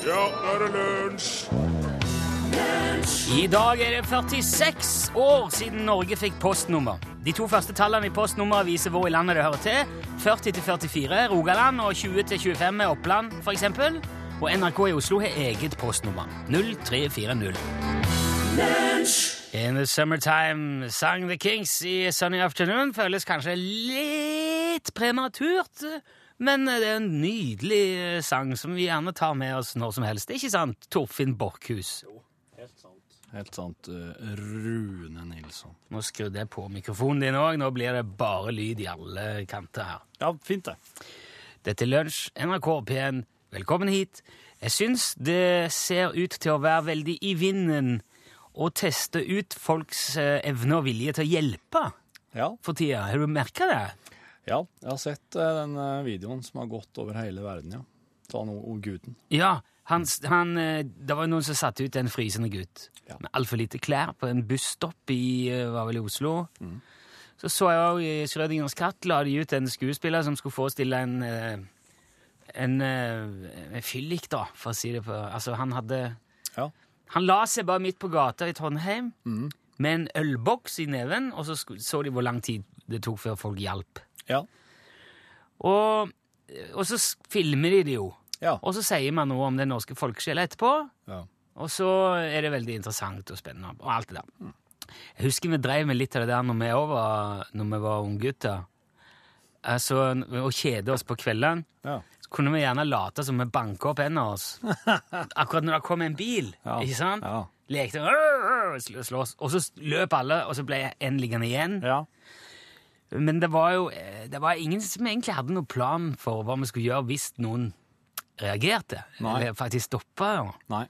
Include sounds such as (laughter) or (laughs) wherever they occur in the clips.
Ja, nå er det lunsj! I dag er det 46 år siden Norge fikk postnummer. De to første tallene i postnummeret viser hvor i landet det hører til. 40 til 44 Rogaland og 20 til 25 er Oppland, f.eks. Og NRK i Oslo har eget postnummer. 0340. In the summertime sang The Kings i Sunny Afternoon. Føles kanskje litt prematurt, men det er en nydelig sang som vi gjerne tar med oss når som helst. Det er ikke sant, Torfinn Borchhus? Helt sant. Helt sant. Rune Nilsson. Nå skrudde jeg på mikrofonen din òg. Nå blir det bare lyd i alle kanter her. Ja, fint det. Dette er Lunsj, NRK P1. Velkommen hit. Jeg syns det ser ut til å være veldig i vinden å teste ut folks eh, evne og vilje til å hjelpe Ja, for tida. Har du merka det? Ja jeg har sett eh, den eh, videoen som har gått over hele verden, ja. Ta nå o gutten. Ja. Han, han, eh, det var noen som satte ut en frysende gutt Ja. med altfor lite klær på en busstopp i, var vel i Oslo. Så så jeg òg i Schrødingers katt la de ut en skuespiller som skulle forestille en en, en, en fyllik, da, for å si det på Altså, han hadde Ja. Han la seg bare midt på gata i Trondheim med en ølboks i neven, og så så de hvor lang tid det tok før folk hjalp. Ja. Og, og så filmer de det jo. Ja. Og så sier man noe om den norske folkesjela etterpå. ja. Og så er det veldig interessant og spennende. og alt det der. Jeg husker vi drev med litt av det der når vi, var, når vi var unggutter. Altså, og kjede oss på kveldene. Ja. Så kunne vi gjerne late som vi banka opp en av oss. (laughs) Akkurat når det kom en bil. Ja. ikke sant? Ja. Lekte «Åh, åh», slåss. Og så løp alle, og så ble en liggende igjen. ja. Men det var jo eh, det var ingen som egentlig hadde noen plan for hva vi skulle gjøre hvis noen reagerte. Nei. Eller faktisk stoppa. Ja.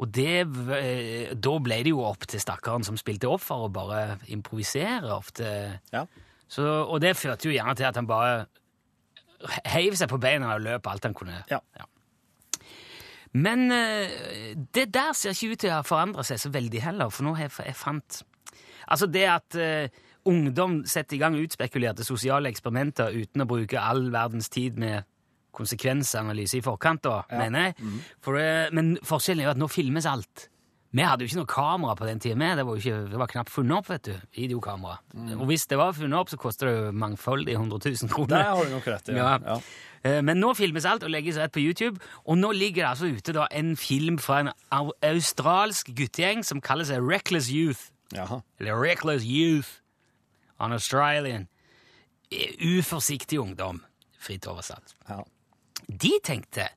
Og det, eh, da ble det jo opp til stakkaren som spilte offer, å bare improvisere ofte. Ja. Så, og det førte jo gjerne til at han bare heiv seg på beina og løp alt han kunne. Ja. Men eh, det der ser ikke ut til å ha forandra seg så veldig heller, for nå har jeg, jeg fant Altså det at ungdom setter i gang utspekulerte sosiale eksperimenter uten å bruke all verdens tid med konsekvensanalyse i forkant, da, mener jeg. For men forskjellen er jo at nå filmes alt. Vi hadde jo ikke noe kamera på den tida. Det var jo ikke, det var knapt funnet opp, vet du. Videokamera. Og hvis det var funnet opp, så koster det jo mangfoldige 100 000 kroner. Det har du nok rett i. Ja. Ja. Eh, Men nå filmes alt og legges rett på YouTube, og nå ligger det altså ute da en film fra en australsk guttegjeng som kaller seg Reckless Youth. Jaha. Eller Reckless Youth on Australian. Eh, Uforsiktig ungdom, fritt oversatt. Ja. De tenkte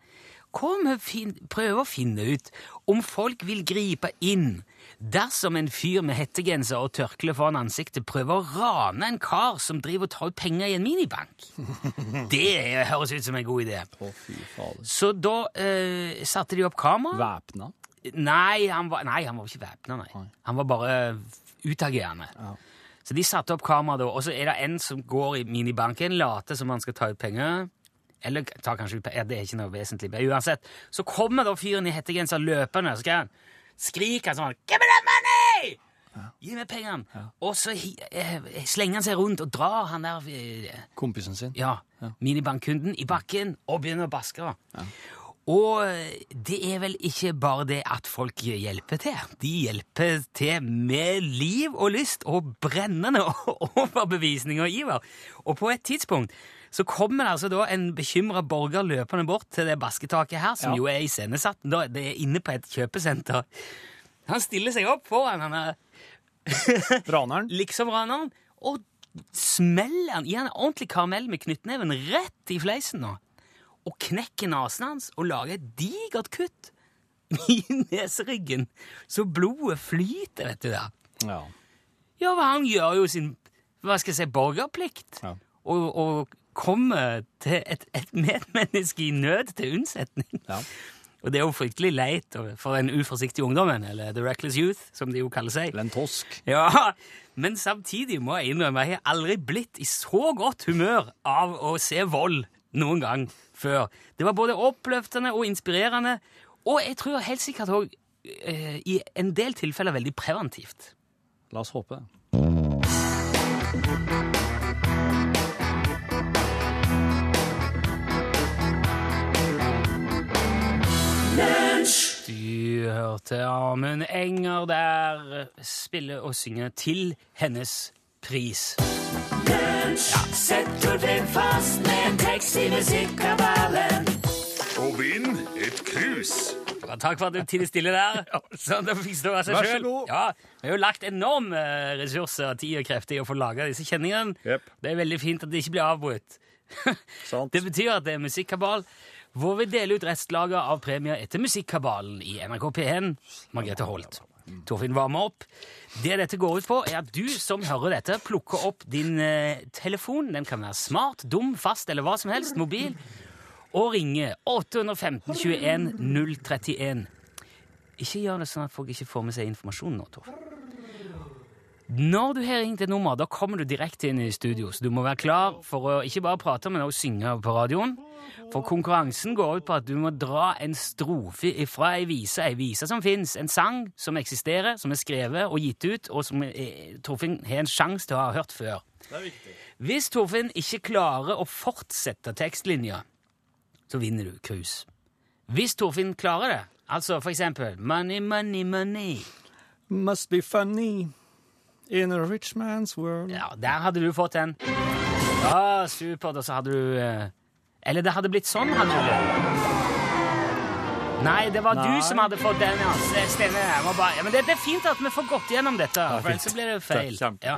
Kom, om vi å finne ut om folk vil gripe inn dersom en fyr med hettegenser og tørkle foran ansiktet prøver å rane en kar som driver og tar ut penger i en minibank? (laughs) Det høres ut som en god idé. Fader. Så da eh, satte de opp kamera. Væpna? Nei, han var, nei, han var ikke væpna, nei. Nei. Han var bare utagerende. Ja. Så de satte opp kamera da, og så er det en som går i minibanken, later som han skal ta ut penger. Eller tar kanskje ut penger, det er ikke noe vesentlig. Men uansett, så kommer da fyren i hettegenser løpende, så skal han skrike sånn Give me that money! Gi meg pengene! Og så eh, slenger han seg rundt og drar han der eh, Kompisen sin? ja, minibankkunden i bakken og begynner å baske. Og det er vel ikke bare det at folk hjelper til. De hjelper til med liv og lyst og brennende (laughs) overbevisning og iver. Og på et tidspunkt så kommer det altså da en bekymra borger løpende bort til det basketaket her, som Ja. jo er iscenesatt. Det er inne på et kjøpesenter. Han stiller seg opp foran han er (laughs) Raneren? liksom raneren, og smeller han, i en ordentlig karamell med knyttneven rett i fleisen nå, og knekker nesen hans og lager et digert kutt i (laughs) neseryggen, så blodet flyter, vet du det. Ja. Ja, han gjør jo sin, hva skal jeg si, borgerplikt, Ja. og, og kommer til et, et medmenneske i nød til unnsetning. Ja. Og det er jo fryktelig leit for den uforsiktige ungdommen, eller the reckless youth, som de jo kaller seg. Eller en tosk. Ja, men samtidig må jeg innrømme jeg har aldri blitt i så godt humør av å se vold noen gang før. Det var både oppløftende og inspirerende, og jeg tror helt sikkert òg eh, i en del tilfeller veldig preventivt. La oss håpe Du hørte Amund Enger der spille og synge til hennes pris. Ja, Sett Torfinn fast med en tekst i musikkabalen. Krus. Ja, takk for at du tidlig stille der. Sånn, det fikk stå av seg god. Ja, vi har jo lagt enorme ressurser, tid og krefter i å få laga disse kjenningene. Yep. Det er veldig fint at det ikke blir avbrutt. (laughs) Sant. Det betyr at det er Musikkabal, hvor vi deler ut restlager av premier etter Musikkabalen i NRK P1. Margrethe Holt. Torfinn varmer opp. Det dette går ut på, er at du som hører dette, plukker opp din eh, telefon. Den kan være smart, dum, fast eller hva som helst. Mobil. Og ringer 815 21 031. Ikke gjør det sånn at folk ikke får med seg informasjon nå, Torf. Når du har ringt et nummer, da kommer du direkte inn i studio, så du må være klar for å ikke bare prate, men også synge på radioen. For konkurransen går ut på at du må dra en strofe fra ei vise, ei vise som fins, en sang som eksisterer, som er skrevet og gitt ut, og som eh, Torfinn har en sjanse til å ha hørt før. Det er viktig. Hvis Torfinn ikke klarer å fortsette tekstlinja, så vinner du cruise. Hvis Torfinn klarer det, altså for eksempel Money, money, money Must be funny in a rich man's world. Ja, der hadde du fått en. Å, supert. Og så hadde du eh, Eller det hadde blitt sånn, hadde du det. Nei, det var Nei. du som hadde fått den, ja. Stemme. Bare, ja, men det, det er fint at vi får gått gjennom dette, Det for ellers blir det feil. Det Ja.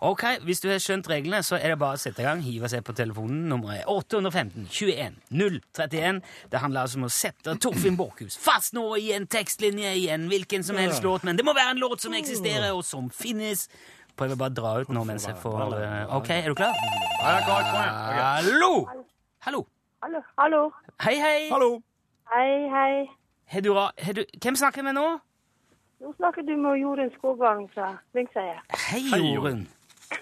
Ok, Hvis du har skjønt reglene, så er det bare å sette i gang. Hive seg på telefonen. Nummeret er 815 21 031. Det handler altså om å sette Torfinn Borchhus fast nå i en tekstlinje i en hvilken som helst Ja. låt, men det må være en låt som eksisterer, og som finnes. Prøver bare å dra ut nå mens jeg får eh, Ok, er du klar? Hallo. Hallo. Hallo. Hei, hei. Hallo. Hei, hei. Har du, har du, hvem snakker vi med nå? Nå snakker du med Jorunn Skogvang fra Lyngseie. Hei, Jorunn.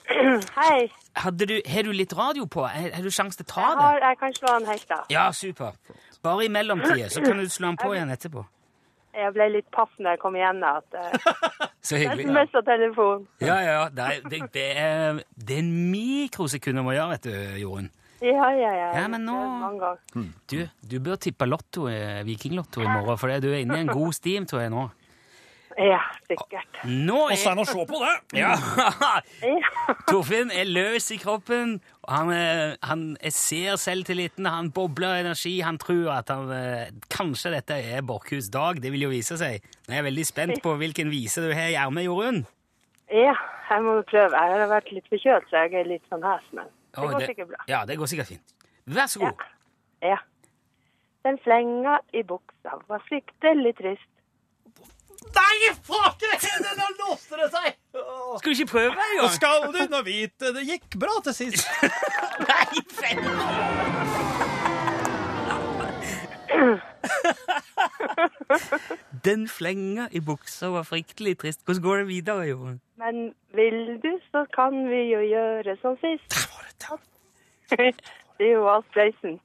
(clears throat) Hei. Hadde du, har du litt radio på? Har, har du sjanse til å ta Jeg, det? jeg kan slå han helt av. Ja, super. Bare i mellomtida, så kan du slå den på igjen etterpå. Jeg ble litt paff når jeg kom igjen at uh, (laughs) Så jeg hyggelig. mista telefonen. Ja, ja, det er, det, det er, det er en mikrosekund om å gjøre, vet du, Jorunn. (laughs) Ja, ja, ja. Ja, men nå- ganger. Du, du bør tippe lotto, eh, Vikinglotto i morgen, for du er inne i en god stim, tror jeg nå. Ja, sikkert. Nå Og så er er det å se på det. (laughs) ja. Torfinn er løs i kroppen. og Han, er, han er, ser selvtilliten, han bobler energi. Han tror at han, eh, kanskje dette er Borchhus' dag. Det vil jo vise seg. Nå er jeg veldig spent på hvilken vise du har i ermet, Jorunn. ja, jeg må prøve. Jeg har vært litt forkjølt, så jeg er litt sånn hes, men det går sikkert bra. Ja, det går sikkert fint. Vær så god. Ja. Den flenga i buksa var fryktelig trist. Nei, faken! Nå låste det seg! Skal du ikke prøve en gang? skal du nå vite, det gikk bra til sist. (laughs) Nei, fett! (clears throat) Den flenga i buksa var fryktelig trist. Hvordan går det videre, Jorunn? Men vil du, så kan vi jo gjøre som sist. (laughs) det er jo Alf Prøysen.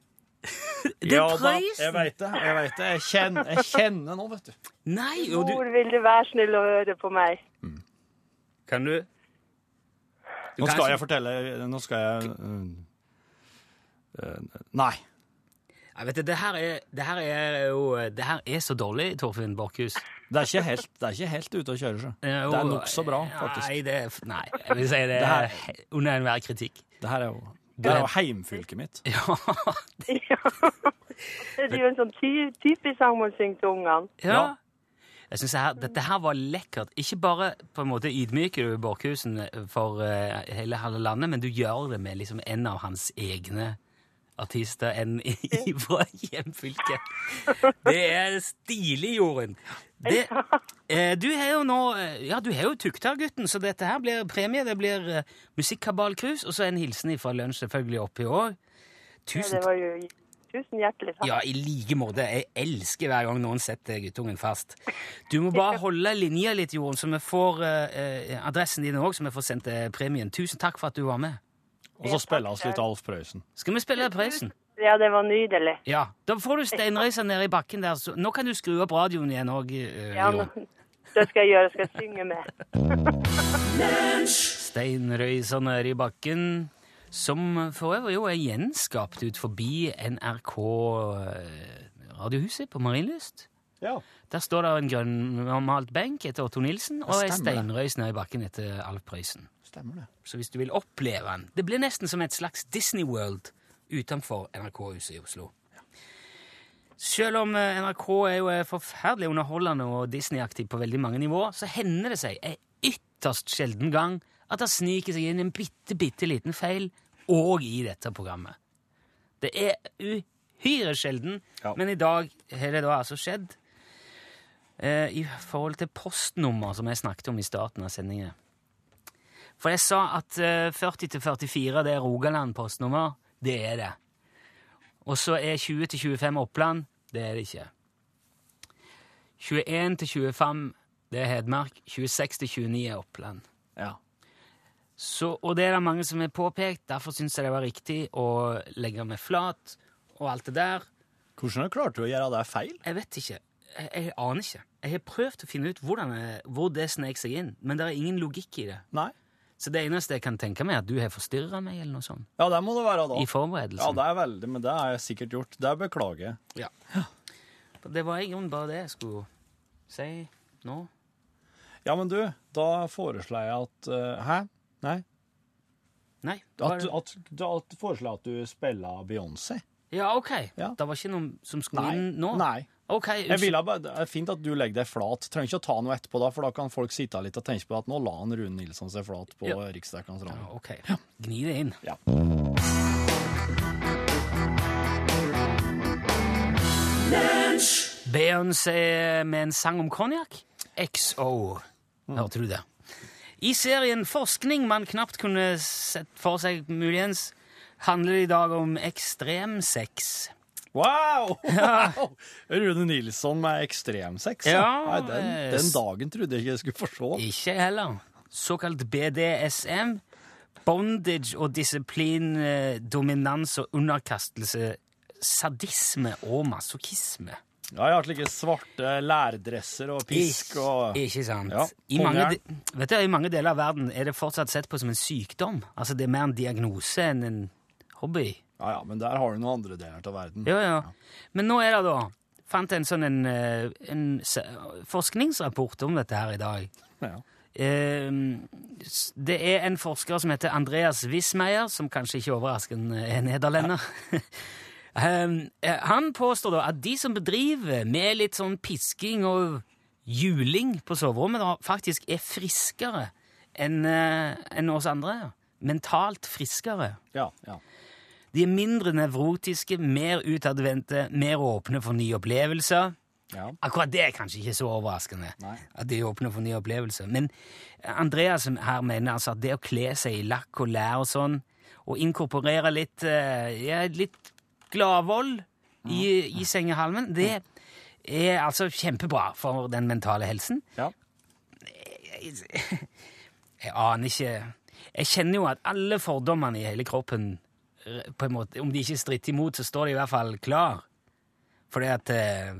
Det er Prøysen! jeg veit det. Jeg vet det. Jeg kjenner, jeg kjenner nå, vet du. Nei, og du Hvor vil du være snill å høre på meg? Kan du Nå skal jeg fortelle Nå skal jeg øh, øh, Nei. Jeg vet det, det her er, det her er jo Det her er så dårlig, Torfinn Borchhus. Det er ikke helt, det er ikke helt ute å kjøre seg. Det er nokså bra, faktisk. Nei, det nei, jeg vil si det Det er under enhver kritikk. Det her er jo, det er jo heimfylket mitt. (laughs) Ja. Det er jo en sånn ty typisk sang man synger til ungene. ja. Jeg synes her, Dette her var lekkert. Ikke bare på en måte ydmyker du Borchhusen for uh, hele halve landet, men du gjør det med liksom en av hans egne artister enn i, i fra hjemfylket. Det er stilig, Jorunn. Det, (laughs) eh, du har jo nå eh, Ja, du har jo Tuktar-gutten, så dette her blir premie. Det blir eh, musikkabalkrus, og så en hilsen fra lunsj selvfølgelig oppi. Ja, Tusen det var jo tusen hjertelig takk. ja, i like måte. Jeg elsker hver gang noen setter guttungen fast. Du må (laughs) bare holde linja litt, Jorunn, så vi får eh, eh, adressen din òg, så vi får sendt eh, premien. Tusen takk for at du var med. Og så spiller vi litt Alf Prøysen. Skal vi spille Prøysen? Ja, det var nydelig. Ja. Da får du steinrøysa nede i bakken der. Så nå kan du skru opp radioen igjen òg, uh, Ja, nå- det skal jeg gjøre. Jeg skal synge med. (laughs) Steinrøysa nede i bakken. Som for øvrig jo er gjenskapt ut forbi NRK eh, Radiohuset på Marienlyst. Ja. Der står det en grønnmalt benk etter Otto Nilsen og ei steinrøys nede i bakken etter Alf Prøysen. Stemmer det. Så hvis du vil oppleve den Det blir nesten som et slags Disney World utenfor NRK-huset i Oslo. Selv om eh, NRK er jo eh, forferdelig underholdende og Disney-aktig på veldig mange nivåer, så hender det seg en ytterst sjelden gang at det sniker seg inn en bitte, bitte liten feil òg i dette programmet. Det er uhyre sjelden, Ja. men i dag har det da altså skjedd. Eh, I forhold til postnummer, som jeg snakket om i starten av sendingen. For jeg sa at eh, 40 til 44 det er Rogaland postnummer. Det er det. Og så er 20-25 Oppland. Det er det ikke. 21-25 det er Hedmark. 26-29 er Oppland. Ja. Så, og det er det mange som har påpekt. Derfor syns jeg det var riktig å legge meg flat og alt det der. Hvordan klarte du å gjøre det feil? Jeg vet ikke. Jeg, jeg aner ikke. Jeg har prøvd å finne ut hvordan hvor det snek seg inn, men det er ingen logikk i det. Nei. Så det eneste jeg kan tenke meg, er at du har forstyrra meg, eller noe sånt. Ja, det må det være da. I forberedelsen. Ja, det er veldig, men det har jeg sikkert gjort. Det beklager jeg. Ja. Det var i grunnen bare det jeg skulle si nå. Ja, men du, da foreslår jeg at uh, Hæ? Nei? Nei. At, at, da foreslår jeg at du spiller Beyoncé. Ja, OK. Ja. Det var ikke noe som skulle Nei. inn nå? Nei. Ok, Jeg vil bare, Det er fint at du legger deg flat. Trenger ikke å ta noe etterpå, da, for da kan folk sitte litt og tenke på at nå la han Rune Nilsson seg flat på Ja. riksdekkende Ja, okay. ok. Gni det inn. Ja. Beyoncé med en sang om konjakk. XO. Hørte du det? I serien Forskning man knapt kunne sett for seg, muligens, handler det i dag om ekstremsex. Wow! (laughs) wow! Rune Nilsson med ekstremsex. Ja, Nei, den, eh, den dagen trodde jeg ikke jeg skulle få se. Ikke jeg heller. Såkalt BDSM. Bondage og disiplin, eh, dominans og underkastelse. Sadisme og masochisme. Ja, jeg har slike svarte lærdresser og pisk og Ikke, ikke sant? Ja, I, mange, de- vet du, I mange deler av verden er det fortsatt sett på som en sykdom. Altså Det er mer en diagnose enn en hobby. Ja, ja, men der har du noen andre deler av verden. Ja, ja. Men nå er det da Fant en sånn en, eh, en forskningsrapport om dette her i dag. Ja. Eh, Det er en forsker som heter Andreas Wismeier, som kanskje ikke overraskende er nederlender. Um, (laughs) eh, Han påstår da at de som bedriver med litt sånn pisking og juling på soverommet, da faktisk er friskere enn eh, enn oss andre. Mentalt friskere. Ja, ja. De er mindre nevrotiske, mer utadvendte, mer åpne for nye opplevelser. ja. Akkurat det er kanskje ikke så overraskende. Nei. At de åpner for nye opplevelser. Men Andreas her mener altså at det å kle seg i lakk og lær og sånn, og inkorporere litt, eh, ja, litt gladvold i, i sengehalmen, det er altså kjempebra for den mentale helsen. ja. Jeg aner ikke Jeg kjenner jo at alle fordommene i hele kroppen på en måte, Om de ikke stritter imot, så står de i hvert fall klar. Fordi at eh,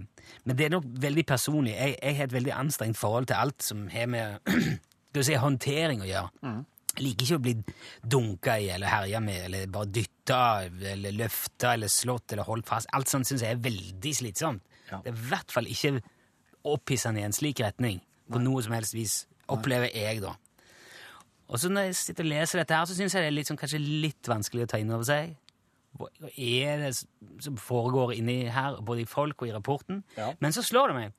Men det er nok veldig personlig. Jeg, jeg har et veldig anstrengt forhold til alt som har med (clears throat) skal si, håndtering å gjøre. Jeg liker ikke å bli dunka i eller herja med, eller bare dytta, eller løfta, eller slått, eller holdt fast. Alt sånt syns jeg er veldig slitsomt. Ja. Det er i hvert fall ikke opphissende i en slik retning, på noe som helst vis, opplever jeg, da. Og så når jeg sitter og leser dette her, så syns jeg det er litt sånn, kanskje litt vanskelig å ta inn over seg. Hva er det som foregår inni her, både i folk og i rapporten? Ja. Men så slår det meg.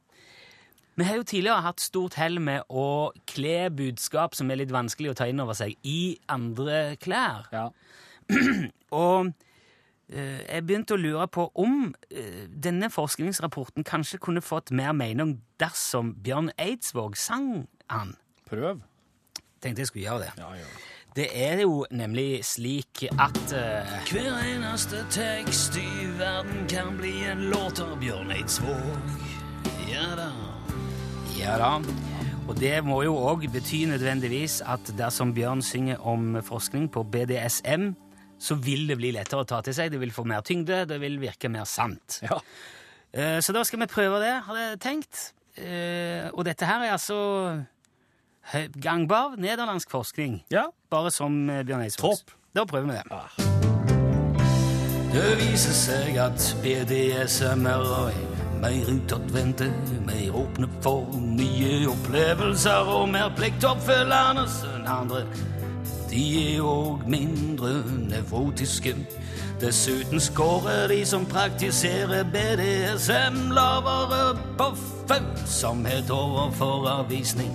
Vi har jo tidligere hatt stort hell med å kle budskap som er litt vanskelig å ta inn over seg, i andre klær. ja. (clears throat) Og Uh, jeg begynte å lure på om uh, denne forskningsrapporten kanskje kunne fått mer mening dersom Bjørn Eidsvåg sang han. Prøv. Tenkte jeg skulle gjøre det. Ja, ja. det. Det er jo nemlig slik at uh, Hver eneste tekst i verden kan bli en låt av Bjørn Eidsvåg. Ja da. Ja da. Og det må jo òg bety nødvendigvis at dersom Bjørn synger om forskning på BDSM, så vil det bli lettere å ta til seg, det vil få mer tyngde, det vil virke mer sant. Ja. Uh, Så da skal vi prøve det, hadde jeg tenkt. Uh, Og dette her er altså gangbar nederlandsk forskning. Ja. Bare som eh, Bjørn Eidsvåg. Topp. Da prøver vi det. Ja. Det viser seg at BDSM er mer utadvendte, mer åpne for nye opplevelser og mer pliktoppfyllende enn andre. De er òg mindre nevrotiske. Dessuten skårer de som praktiserer BDSM lavere på følsomhet overfor avvisning.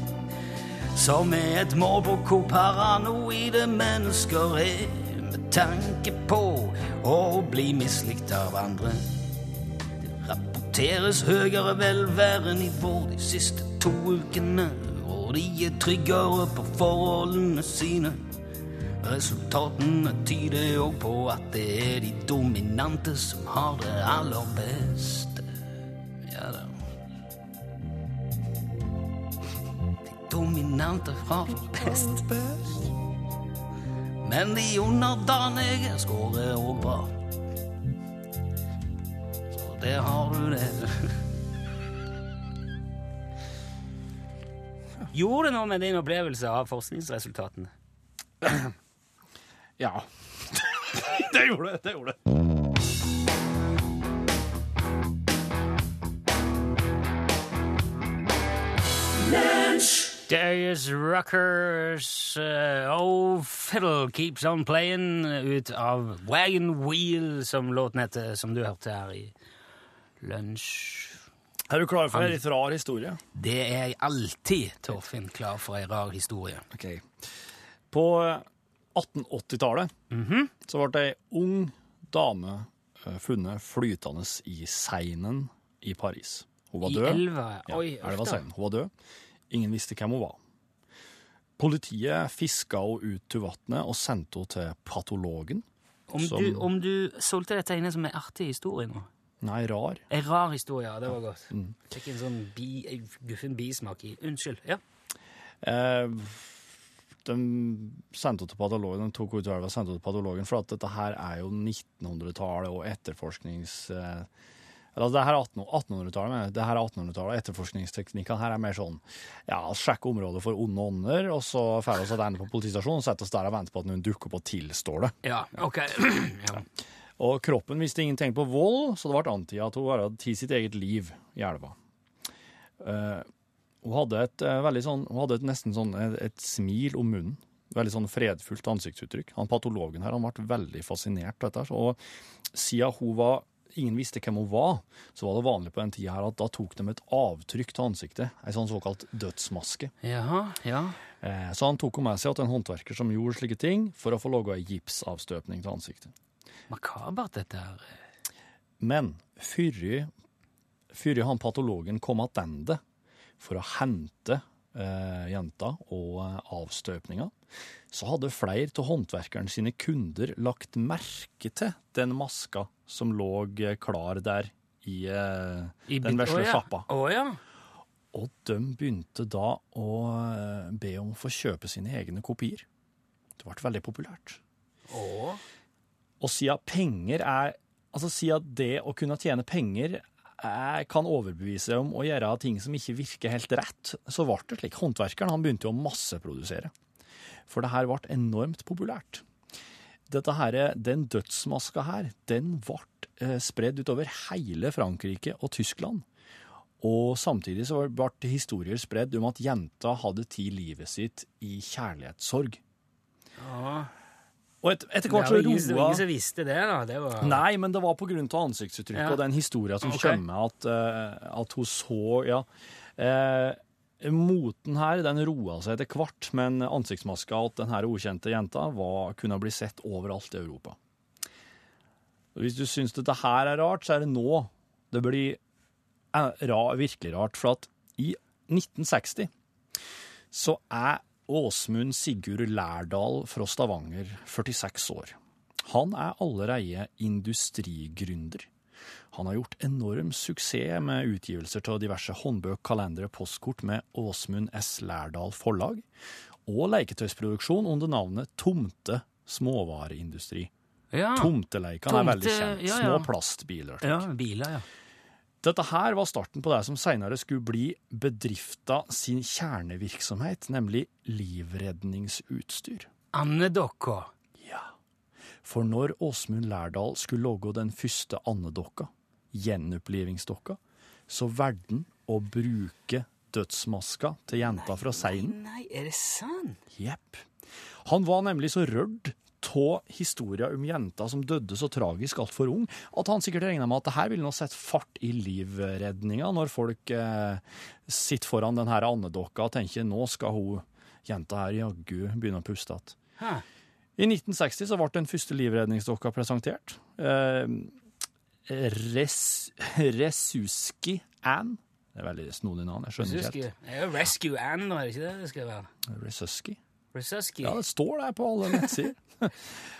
Som er et mål på hvor paranoide mennesker er med tanke på å bli mislikt av andre. Det rapporteres høyere velværenivå de siste to ukene, og de er tryggere på forholdene sine. Resultatene tyder òg på at det er de dominante som har det aller beste. Ja da. Har det best. Men de underdanige skårer òg bra. Så der har du det. Gjorde det noe med din opplevelse av forskningsresultatene? Ja. (laughs) det gjorde det. Det gjorde det. Darius Ruckers uh, Oh Fiddle Keeps On Playing ut av Wagon Wheel, som låten heter, som du hørte her i lunsj. Er du klar for en litt rar historie? Det er jeg alltid, Torfinn, klar for ei rar historie. Ok. På 1880-tallet så ble ei ung dame eh, funnet flytende i Seinen i Paris. Hun var I død. elva? Ja, Oi, elva. Seinen. Hun var død. Ingen visste hvem hun var. Politiet fiska henne ut til vannet og sendte henne til patologen. Om, Som- du, om du solgte dette inn som en artig historie nå? Nei, rar. En rar historie, ja. Det var godt. Mm. Fikk en sånn bi, en guffen bismak i Unnskyld. Ja. Eh, de sendte henne til patologen, de tok henne ut i elva og sendte henne til patologen, for at dette her er jo 1900-tallet og etterforsknings... Eh, altså, det her er 1800-tallet, men det her er 1800-tallet, og etterforskningsteknikkene her er mer sånn, ja, sjekke området for onde ånder, og så fer vi tilbake på politistasjonen, og setter oss der og venter på at noen dukker opp og tilstår det. ja, ok. (clears throat) ja. Og kroppen visste ingenting på vold, så det ble antydet at hun hadde tatt sitt eget liv i elva. Uh, hun hadde et uh, veldig sånn, hun hadde et nesten sånn et, et smil om munnen. Veldig sånn fredfullt ansiktsuttrykk. Han patologen her han ble veldig fascinert av dette. Og siden hun var Ingen visste hvem hun var, så var det vanlig på den tida her at da tok de et avtrykk til ansiktet. Ei sånn såkalt dødsmaske. Jaha, ja. Eh, Så han tok med seg til en håndverker som gjorde slike ting, for å få laga ei gipsavstøpning til ansiktet. Makabert, dette her. Men før før han patologen kom tilbake for å hente eh, jenta og eh, avstøpninga, så hadde flere av håndverkeren sine kunder lagt merke til den maska som lå eh, klar der i, eh, I den vesle ja. sjappa. Å ja. Og de begynte da å eh, be om å få kjøpe sine egne kopier. Det ble veldig populært. Oh. Og siden penger er Altså siden det å kunne tjene penger er, kan overbevise om å gjøre ting som ikke virker helt rett, så ble det slik. Håndverkeren han begynte jo å masseprodusere. For det her ble enormt populært. Dette her, den dødsmaska her, den ble eh, spredd utover hele Frankrike og Tyskland. Og samtidig så ble historier spredd om at jenta hadde tatt livet sitt i kjærlighetssorg. Ja. Og et, etter Det hvert så ingen, det var ingen som visste det, da. Det var... Nei, men det var på grunn av ansiktsuttrykket Ja. og den historien som okay. kommer, at, uh, at hun så Ja. Uh, moten her den roa seg etter hvert, men ansiktsmaska til denne ukjente jenta var, kunne bli sett overalt i Europa. Og hvis du syns dette her er rart, så er det nå det blir eh, ra, virkelig rart. For at i 1960 så er Åsmund Sigurd Lærdal fra Stavanger 46 år. Han er allerede industrigründer. Han har gjort enorm suksess med utgivelser av diverse håndbøk, kalendere, postkort med Åsmund S. Lærdal forlag, og leketøysproduksjon under navnet Tomte småvareindustri. Ja. Tomteleikene er veldig kjent. ja, ja. Små plastbiler. ja, biler, ja. Dette her var starten på det som senere skulle bli bedrifta sin kjernevirksomhet, nemlig livredningsutstyr. Andedokka. Ja. For når Åsmund Lærdal skulle lage den første andedokka, gjenopplivingsdokka, så valgte han å bruke dødsmaska til jenta fra Seinen. Nei, er det sant? Jepp. Han var nemlig så rørt av historien om jenta som døde så tragisk altfor ung, at han sikkert regna med at det her ville nå sette fart i livredninga, når folk eh, sitter foran den her andedokka og tenker nå skal hun jenta her jaggu begynne å puste igjen. I 1960 så ble den første livredningsdokka presentert. Eh, Res, Resuski Ann. Det er veldig snodig navn. Jeg skjønner ikke helt. Det er jo Rescue Ann, er det ikke det det skal være? Resuski? Resusky. Ja, det står der på alle nettsider. (laughs) (laughs)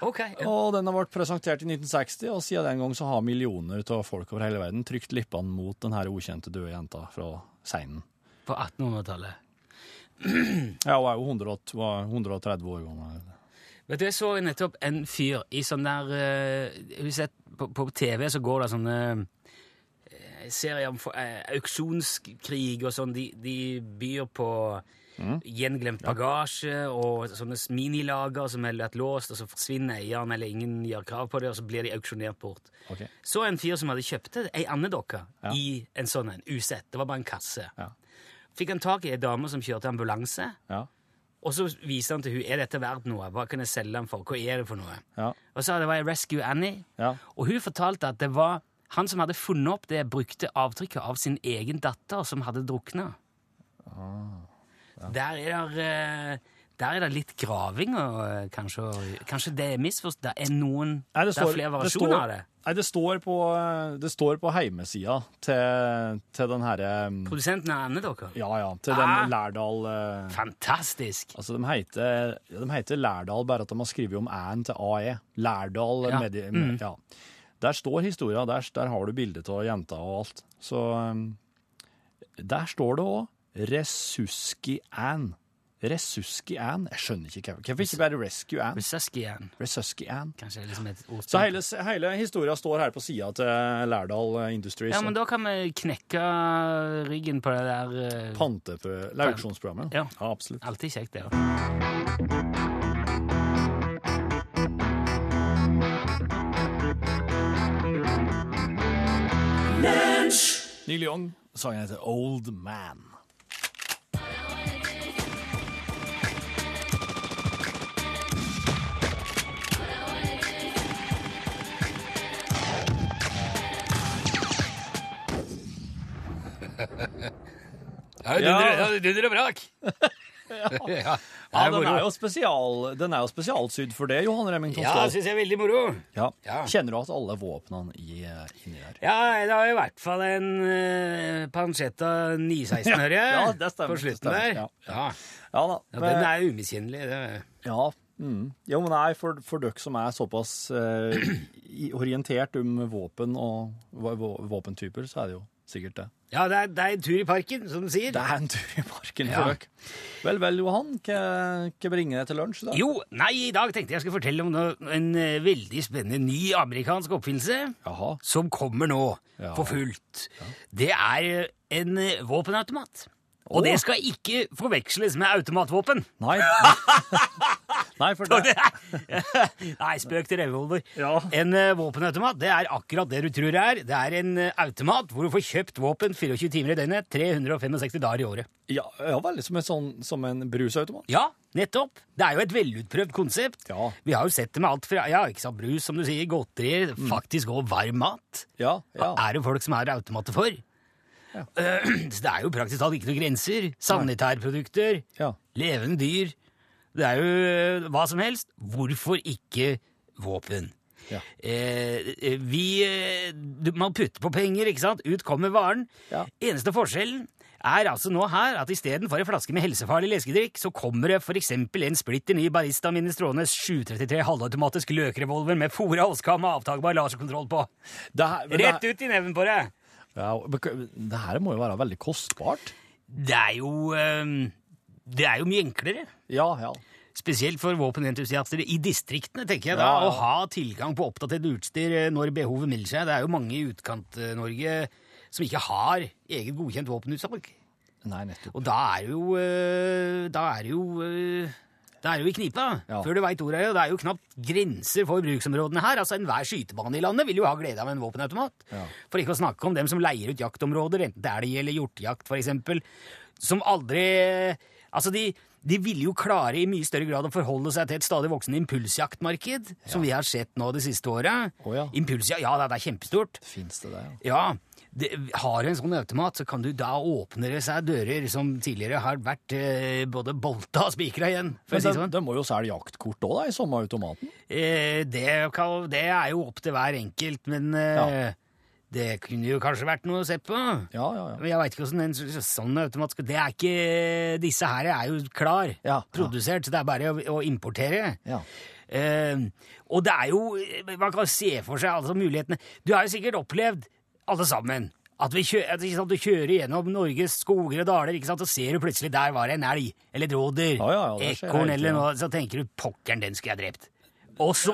okay, Ja. Og den har vært presentert i 1960, og siden den gang så har millioner av folk over hele verden trykt lippene mot den her ukjente døde jenta fra Seinen. På 1800-tallet. (clears throat) Ja, hun er jo 130 år gammel. Vet du, Jeg så nettopp en fyr i sånn der uh, sett, på, på TV så går det sånne uh, serier om for- eh, auksjonskrig og sånn. De, de byr på gjenglemt bagasje og sånne minilager som er lagt låst, og så forsvinner eieren, eller ingen gjør krav på det, og så blir de auksjonert bort. Okay. Så en fyr som hadde kjøpt ei andedokke i en sånn en, usett. Det var bare en kasse. Ja. Fikk han tak i ei dame som kjørte ambulanse. Ja. Og så viser han til hun, er dette verdt noe? Hva kan jeg selge den for? Hva er det for noe? Ja. Og så det var Rescue Annie, Ja. og hun fortalte at det var han som hadde funnet opp det brukte avtrykket av sin egen datter som hadde drukna. Ah, Der er det eh, der er det litt graving, og eh, kanskje, kanskje det er misforstått. Det er noen Nei, Det er flere variasjoner av det. Nei, det står på, det står på heimesida til, til den herre Produsenten av dere? Ja, ja. Til Ah. den Lærdal eh, Fantastisk! Altså, de heter, de heter Lærdal, bare at de har skrevet om æ-en til AE. Lærdal Ja. Medi... Mm. Ja. Der står historia, der, der har du bilde av jenta og alt. Så um, der står det òg Resuski Ann. Resuski Ann? Jeg skjønner ikke hvorfor. Hvorfor ikke bare Rescue Ann? Resuski-Ann. Resuski Ann. Kanskje det er liksom et ord. Så hele, hele historia står her på sida til Lærdal Industries. Ja, men da kan vi knekke ryggen på det der uh, Pantepro- eller auksjonsprogrammet. Ja. ja, absolutt. Alltid kjekt, det. òg. Neil Young, sangen heter Old Man. Ja, Ja. Dunder og brak! (laughs) ja. (laughs) Ja, den er jo, spesial, den er jo spesialsydd for det, Johan Remington Ja, Ståhl. syns jeg er veldig moro. Ja. Ja. Kjenner du at alle våpnene i, eh, inni der? Ja, det har i hvert fall en uh, Pancetta 916-øre Ja, det stemmer, på slutten der. ja. Ja. Ja da. Ja, men- den er umiskjennelig. Ja, mm. jo, men nei, for, for dere som er såpass uh, orientert om våpen og vå- vå- våpentyper, så er det jo sikkert det. Ja, det er, det er en tur i parken, som du sier. Det er en tur i parken Ja. Frøk. Vel, vel, Johan, hva, bringer deg til lunsj da? Jo, nei, i dag tenkte jeg skulle fortelle om noe, en eh, veldig spennende ny amerikansk oppfinnelse Jaha. som kommer nå Ja. for fullt. Det er en eh, våpenautomat. Og det skal ikke forveksles med automatvåpen. Nei. (laughs) nei, for det (laughs) Nei, spøk til revolver. Ja. En eh, våpenautomat det er akkurat det du tror det er. Det er en eh, automat hvor du får kjøpt våpen 24 timer i døgnet, 365 dager i året. ja, ja, veldig som en, sånn, som en brusautomat. Ja, nettopp. Det er jo et velutprøvd konsept. Ja. Vi har jo sett det med alt fra ja, ikke sant, brus, som du sier, godterier, faktisk òg varm mat. Ja, ja. Er det folk som er automater for? (clears throat) Så det er jo praktisk talt ikke noen grenser. Sanitærprodukter, ja. levende dyr. Det er jo eh, hva som helst. Hvorfor ikke våpen? Ja. Eh, eh, vi eh, Man putter på penger, ikke sant? Ut kommer varen. Ja. Eneste forskjellen er altså nå her at istedenfor en flaske med helsefarlig leskedrikk, så kommer det f.eks. en splitter ny Barista Minestrones 733 halvautomatisk løkrevolver med fora oskam og avtakbar laserkontroll på. Det her, det Rett ut i neven på deg! Ja, det her må jo være veldig kostbart. Det er jo eh, Det er jo mye enklere. Ja, ja. Spesielt for våpenentusiaster i distriktene, tenker jeg da, Ja, ja. å ha tilgang på oppdatert utstyr eh, når behovet melder seg. Det er jo mange i Utkant-Norge som ikke har eget godkjent våpenutsalg. Nei, nettopp. Og da er det jo eh, Da er det jo eh, Da er du i knipa. Ja. Før du veit ordet det. Det er jo knapt grenser for bruksområdene her. Altså Enhver skytebane i landet vil jo ha glede av en våpenautomat. Ja. For ikke å snakke om dem som leier ut jaktområder, enten det er elg eller hjortejakt, eksempel, som aldri Altså, de, de ville jo klare i mye større grad å forholde seg til et stadig voksende impulsjaktmarked, som vi har sett nå det siste året. Oh, ja. Impulsjakt, ja, det er kjempestort. Fins det det? ja? Ja, det, har en sånn automat, så kan du da åpne det seg dører som tidligere har vært eh, både bolta og spikra igjen. For Men det sånn. det må jo selge jaktkort òg, i samme automaten? Eh, det, kan, det er jo opp til hver enkelt, men eh, Ja. det kunne jo kanskje vært noe å se på. Ja, ja, ja. Jeg veit ikke hvordan en sånn automat skal Det er ikke Disse her er jo klar, Ja, produsert, så det er bare å, å importere. ja. Eh, og det er jo Man kan se for seg altså mulighetene. Du har jo sikkert opplevd, alle sammen, at, vi kjø, at ikke sant, du kjører gjennom Norges skoger og daler, ikke sant, og ser du plutselig der var det en elg, eller et rådyr, Ja, ja, ja, ekorn eller noe, så tenker du 'pokkeren, den skulle jeg drept'. Og så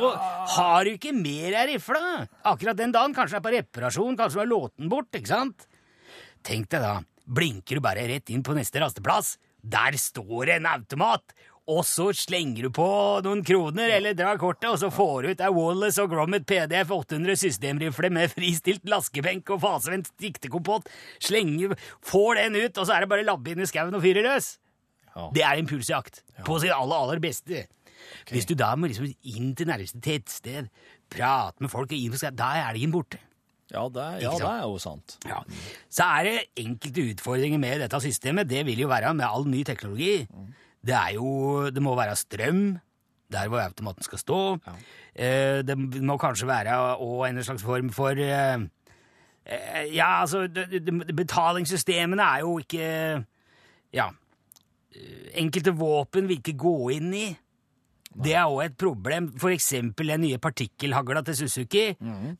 har du ikke mer ei rifle! Akkurat den dagen. Kanskje er på reparasjon, kanskje du har lånt den bort. ikke sant? Tenk deg da, blinker du bare rett inn på neste rasteplass. Der står det en automat! Og så slenger du på noen kroner eller drar kortet, og så får du ut ei Wallace og Grommet PDF 800 systemrifle med fristilt laskebenk og fasevendt diktekompott. Slenger, får den ut, og så er det bare labbe inn i skauen og fyre løs. Ja. Det er impulsjakt på sitt aller, aller beste. Hvis du da må liksom inn til nærmeste tettsted, prate med folk, og inn på da er elgen borte. Ja, det, ja, det er jo sant. Ja. Så er det enkelte utfordringer med dette systemet. Det vil jo være med all ny teknologi. Det er jo Det må være strøm der hvor automaten skal stå. Eh, det må kanskje være òg en slags form for eh, eh, Ja, altså Betalingssystemene er jo ikke Ja. Enkelte våpen vil ikke gå inn i. Det er òg et problem. For eksempel den nye partikkelhagla til Suzuki.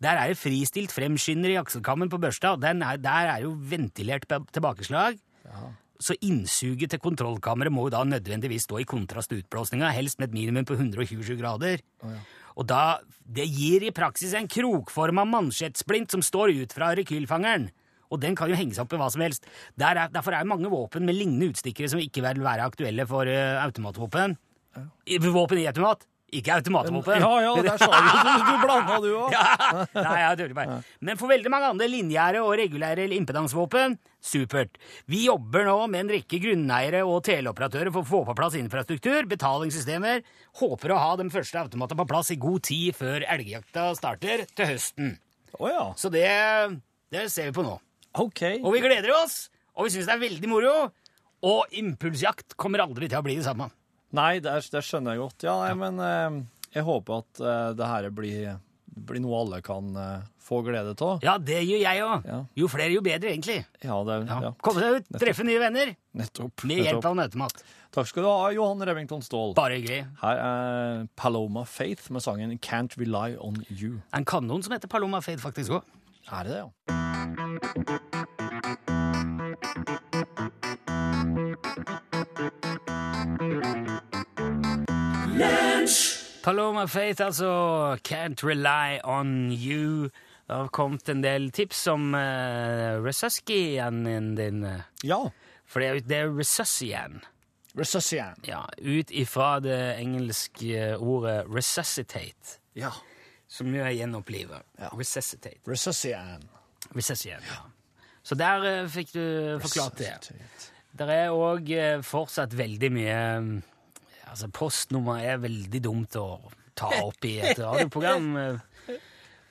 Der er det fristilt fremskynder i akselkammen på børsta, og den er, der er jo ventilert tilbakeslag. tilbakeslag. Så innsuget til kontrollkammeret må jo da nødvendigvis stå i kontrast til utblåsninga, helst med et minimum på 127 grader. Og da, Det gir i praksis en krokforma mansjettsplint som står ut fra rekylfangeren. Og den kan jo henge seg opp i hva som helst. Der er, derfor er det mange våpen med lignende utstikkere som ikke vil være aktuelle for uh, automatvåpen. Ja. Våpen i automat, ikke automatvåpen. Ja, ja, der sa du Du, du blanda, du òg. Ja, nei, jeg tuller bare. Men for veldig mange andre linjære og regulære impedansvåpen, supert. Vi jobber nå med en rekke grunneiere og teleoperatører for å få på plass infrastruktur, betalingssystemer. Håper å ha de første automatene på plass i god tid før elgjakta starter til høsten. Oh, ja. Så det, det ser vi på nå. OK. Og vi gleder oss, og vi syns det er veldig moro. Og impulsjakt kommer aldri til å bli det samme. Nei, det, er- det skjønner jeg godt. Ja, nei, men eh, jeg håper at eh, det her blir, blir noe alle kan eh, få glede av. Ja, det gjør jeg òg. Ja. Jo flere, jo bedre, egentlig. Ja, det, Ja. ja. Komme seg ut, treffe nye venner Nettopp. med hjelp av nøttemat. Takk skal du ha, Johan Remington Ståhl. Bare hyggelig. Her er Paloma Faith med sangen Can't Rely On You. En kanon som heter Paloma Faith, faktisk òg. Er det det, ja? Paloma Faith, altså. Can't rely on you. Det har kommet en del tips om uh, Resuscian din. eh, Ja. For det er, det er Resuscian. Resuscian. Ja, ut ifra det engelske ordet resuscitate, Ja. som jo er gjenopplive. Ja. Resuscitate. Resuscian. Resuscian, ja. Så der uh, fikk du forklart det. Det er òg fortsatt veldig mye mm, Altså, postnummer er veldig dumt å ta opp i et radioprogram. Eh,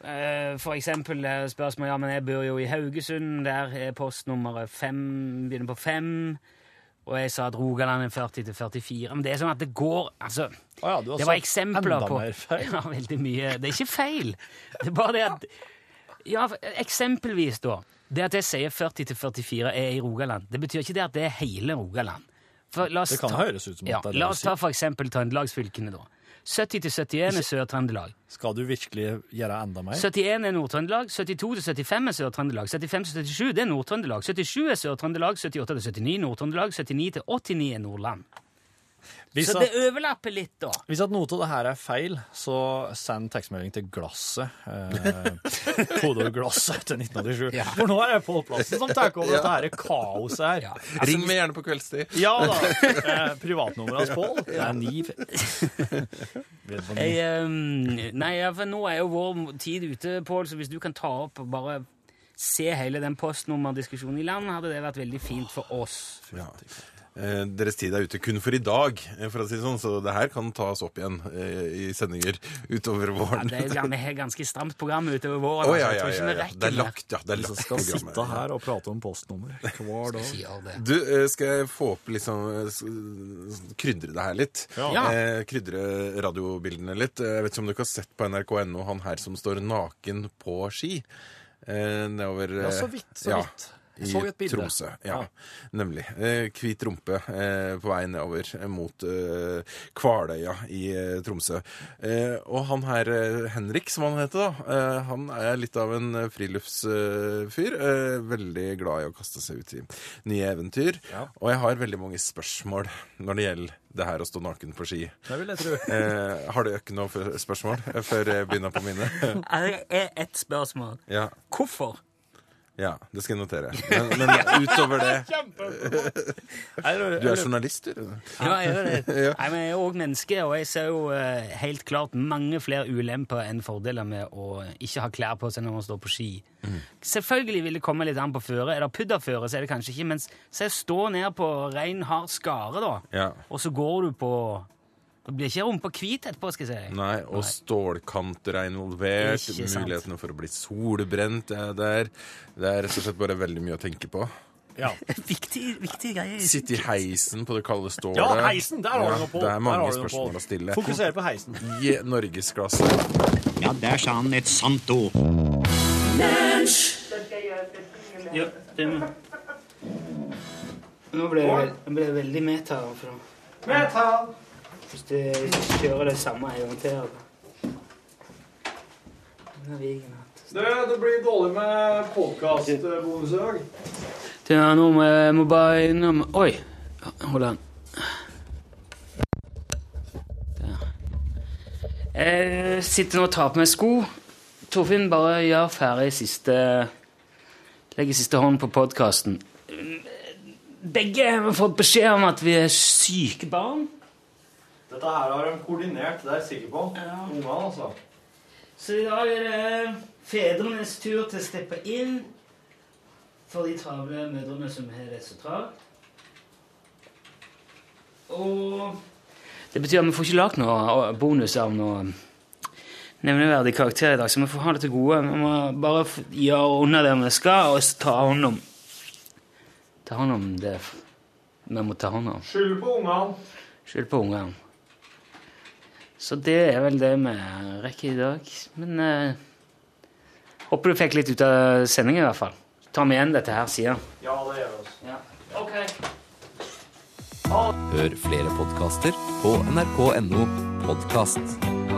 eh, For eksempel eh, spørsmål Ja, men jeg bor jo i Haugesund. Der er postnummeret fem, begynner på fem. Og jeg sa at Rogaland er 40 til 44. Men det er sånn at det går Altså, oh ja, det var eksempler på. (laughs) Ja, veldig mye. Det er ikke feil. Det er bare det at Ja, eksempelvis, da. Det at jeg sier 40 til 44 er i Rogaland, det betyr ikke det at det er hele Rogaland. For oss Det kan høres ut som ja, det er det La oss ta for eksempel Trøndelagsfylkene, da. 70-71 er Sør-Trøndelag. Skal du virkelig gjøre enda mer? 71 er Nord-Trøndelag. 72-75 er Sør-Trøndelag. 75-77 er Nord-Trøndelag. 77 er Sør-Trøndelag. 78 til 79 Nord-Trøndelag. 79-89 er Nordland. Hvis Så at, det overlapper litt, da. hvis at noe av det her er feil, så send tekstmelding til Glasset. Eh, (laughs) Kodeord 'Glasset' til 1987. For nå er jeg på Plassen som tar over dette her kaoset her. Ja, Ring meg gjerne på kveldstid. Ja da. (laughs) Eh, Privatnummeret hans Pål, det er (laughs) ni Jeg, um, nei, ja, for nå er jo vår tid ute, Pål, så hvis du kan ta opp og bare se hele den postnummerdiskusjonen i land, hadde det vært veldig fint for oss. Ja. Eh, deres tid er ute kun for i dag, eh, for å si det sånn, så det her kan tas opp igjen eh, i sendinger utover Ja, våren. det er, et ganske stramt program utover våren. Oh, altså, ja, ja, ja, ja. Det er lagt, ja. Det er Vi skal sitte her og prate om postnummer hver (laughs) dag. Du, skal jeg få opp liksom Krydre det her litt? Ja. Eh, krydre radiobildene litt. Jeg vet ikke om du ikke har sett på nrk.no han her som står naken på ski. Eh, nedover Ja, så vidt, så ja, vidt. I så et bilde. Tromsø. Ja, ah. nemlig. Eh, hvit rumpe eh, på vei nedover eh, mot Kvaløya i Tromsø. Eh, og han her, Henrik, som han heter, da, eh, han er litt av en friluftsfyr. Eh, veldig glad i å kaste seg ut i nye eventyr. Ja. Og jeg har veldig mange spørsmål når det gjelder det her å stå naken på ski. Det vil jeg tro. (laughs) Eh, har du ikke noe spørsmål før jeg begynner på mine? (laughs) Er ett spørsmål. Ja, Hvorfor? Ja, det skal jeg notere. (laughs) Men, men utover det Du er journalist, du? Ja, jeg gjør det. (laughs) Nei, men jeg er òg menneske, og jeg ser jo eh, helt klart mange flere ulemper enn fordeler med å ikke ha klær på seg når man står på ski. Mm. Selvfølgelig vil det komme litt an på føre. Er det pudderføre, så er det kanskje ikke. Men se, stå ned på rein, hard skare, da, Ja. og så går du på Det blir ikke rumpa hvit etterpå, skal jeg si. Nei, og stålkanter er involvert. Sant. Mulighetene for å bli solbrent er der. Det er rett og slett bare veldig mye å tenke på. Ja. (laughs) Viktig, viktig greie. Sitte i heisen på det kalde stålet. ja, heisen! Der har Ja, du noe på. Det er mange på. spørsmål å stille. Fokuser på heisen. I norgesklasse. Ja, der sa han et sant ord. Ja, det må Nå ble det, det veldig meta. For Metall! Hvis du kjører det samme en gang til altså. Det, det blir dårlig med podkastbonus i dag. Det er noe jeg må bare innom Oi! Hold an. Der. Jeg sitter nå og tar på meg sko. Torfinn, bare gjør ferdig siste Legger siste hånd på podkasten. Begge har fått beskjed om at vi er syke barn. Dette her har de koordinert, det er jeg sikker på. Ja. Ungene, altså. Så i dag er det fedrenes tur til å steppe inn for de travle mødrene som har det så travelt. Og det betyr at vi får ikke lagd noe bonus av noe nevneverdig karakter i dag, så vi får ha det til gode. Vi må bare gjøre unna det vi skal, og ta hånd om Ta hånd om det vi må ta hånd om. Skyld på ungene. Skyld på ungene. Så det er vel det vi rekker i dag. Men eh, håper du fikk litt ut av sendingen, i hvert fall. Ta med igjen dette her siden. Ja, det gjør vi. også. Ja. Ok. Hør flere podkaster på nrk.no podkast.